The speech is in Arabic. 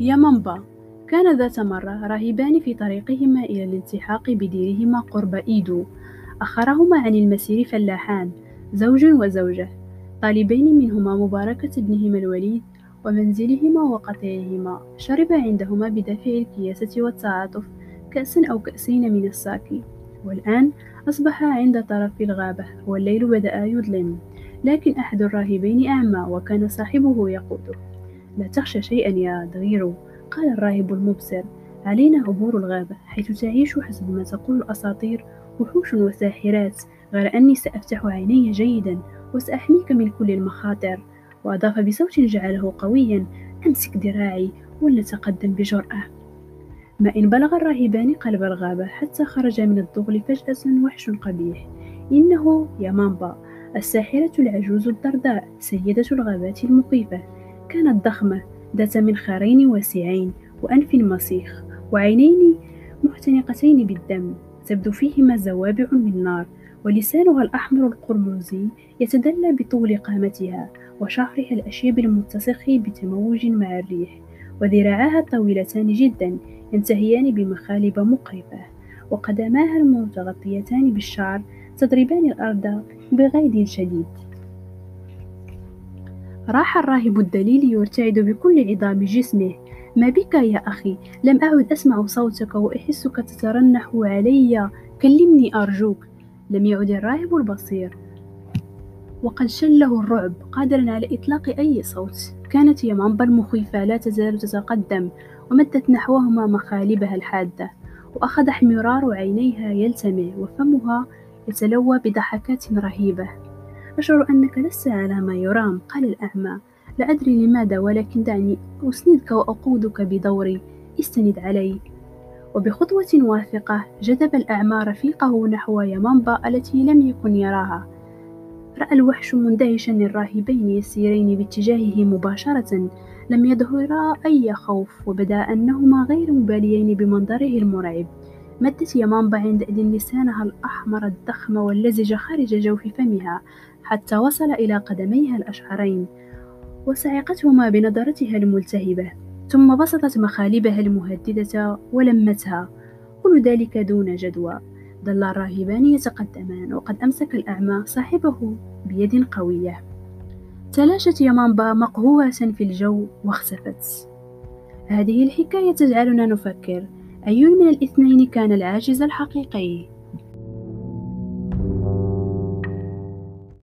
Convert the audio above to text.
يا منبا كان ذات مرة راهبان في طريقهما إلى الالتحاق بديرهما قرب إيدو. أخرهما عن المسير فلاحان زوج وزوجة طالبين منهما مباركة ابنهما الوليد ومنزلهما وقطيعهما شرب عندهما بدافع الكياسة والتعاطف كأسا أو كأسين من الساكي والآن أصبح عند طرف الغابة والليل بدأ يظلم لكن أحد الراهبين أعمى وكان صاحبه يقوده لا تخشى شيئا يا ضرير قال الراهب المبصر. علينا عبور الغابة حيث تعيش حسب ما تقول الأساطير. وحوش وساحرات غير أني سأفتح عيني جيدا وسأحميك من كل المخاطر. وأضاف بصوت جعله قويا أمسك ذراعي ولنتقدم بجرأة. ما إن بلغ الراهبان قلب الغابة حتى خرج من الضغل فجأة وحش قبيح. إنه يامامبا الساحرة العجوز الدرداء سيدة الغابات المخيفة كانت ضخمة ذات منخارين واسعين وأنف مسيخ وعينين محتنقتين بالدم تبدو فيهما زوابع من نار ولسانها الأحمر القرمزي يتدلى بطول قامتها وشعرها الأشيب المتسخ بتموج مع الريح وذراعاها طويلتان جدا ينتهيان بمخالب مقرفة وقدماها المتغطيتان بالشعر تضربان الأرض بغيد شديد. راح الراهب الدليل يرتعد بكل عظام جسمه. ما بك يا أخي؟ لم أعد أسمع صوتك وأحسك تترنح علي. كلمني أرجوك. لم يعد الراهب البصير. وقد شله الرعب قادرا على إطلاق أي صوت. كانت يمامبا المخيفة لا تزال تتقدم ومدت نحوهما مخالبها الحادة. وأخذ احمرار عينيها يلتمع وفمها يتلوى بضحكات رهيبة. أشعر أنك لست على ما يرام قال الأعمى. لا أدري لماذا ولكن دعني أسندك وأقودك بدوري. استند علي. وبخطوة واثقة جذب الأعمى رفيقه نحو يمامبا التي لم يكن يراها. رأى الوحش مندهشا الراهبين يسيرين باتجاهه مباشرة. لم يظهرا أي خوف وبدأ أنهما غير مباليين بمنظره المرعب. مدت يمامبا عندئذ لسانها الأحمر الضخم واللزج خارج جوف فمها حتى وصل إلى قدميها الأشعرين وصعقتهما بنظرتها الملتهبة ثم بسطت مخالبها المهددة ولمتها كل ذلك دون جدوى. ظل الراهبان يتقدمان وقد أمسك الأعمى صاحبه بيد قوية. تلاشت يمامبا مقهورة في الجو واختفت. هذه الحكاية تجعلنا نفكر أي من الاثنين كان العاجز الحقيقي؟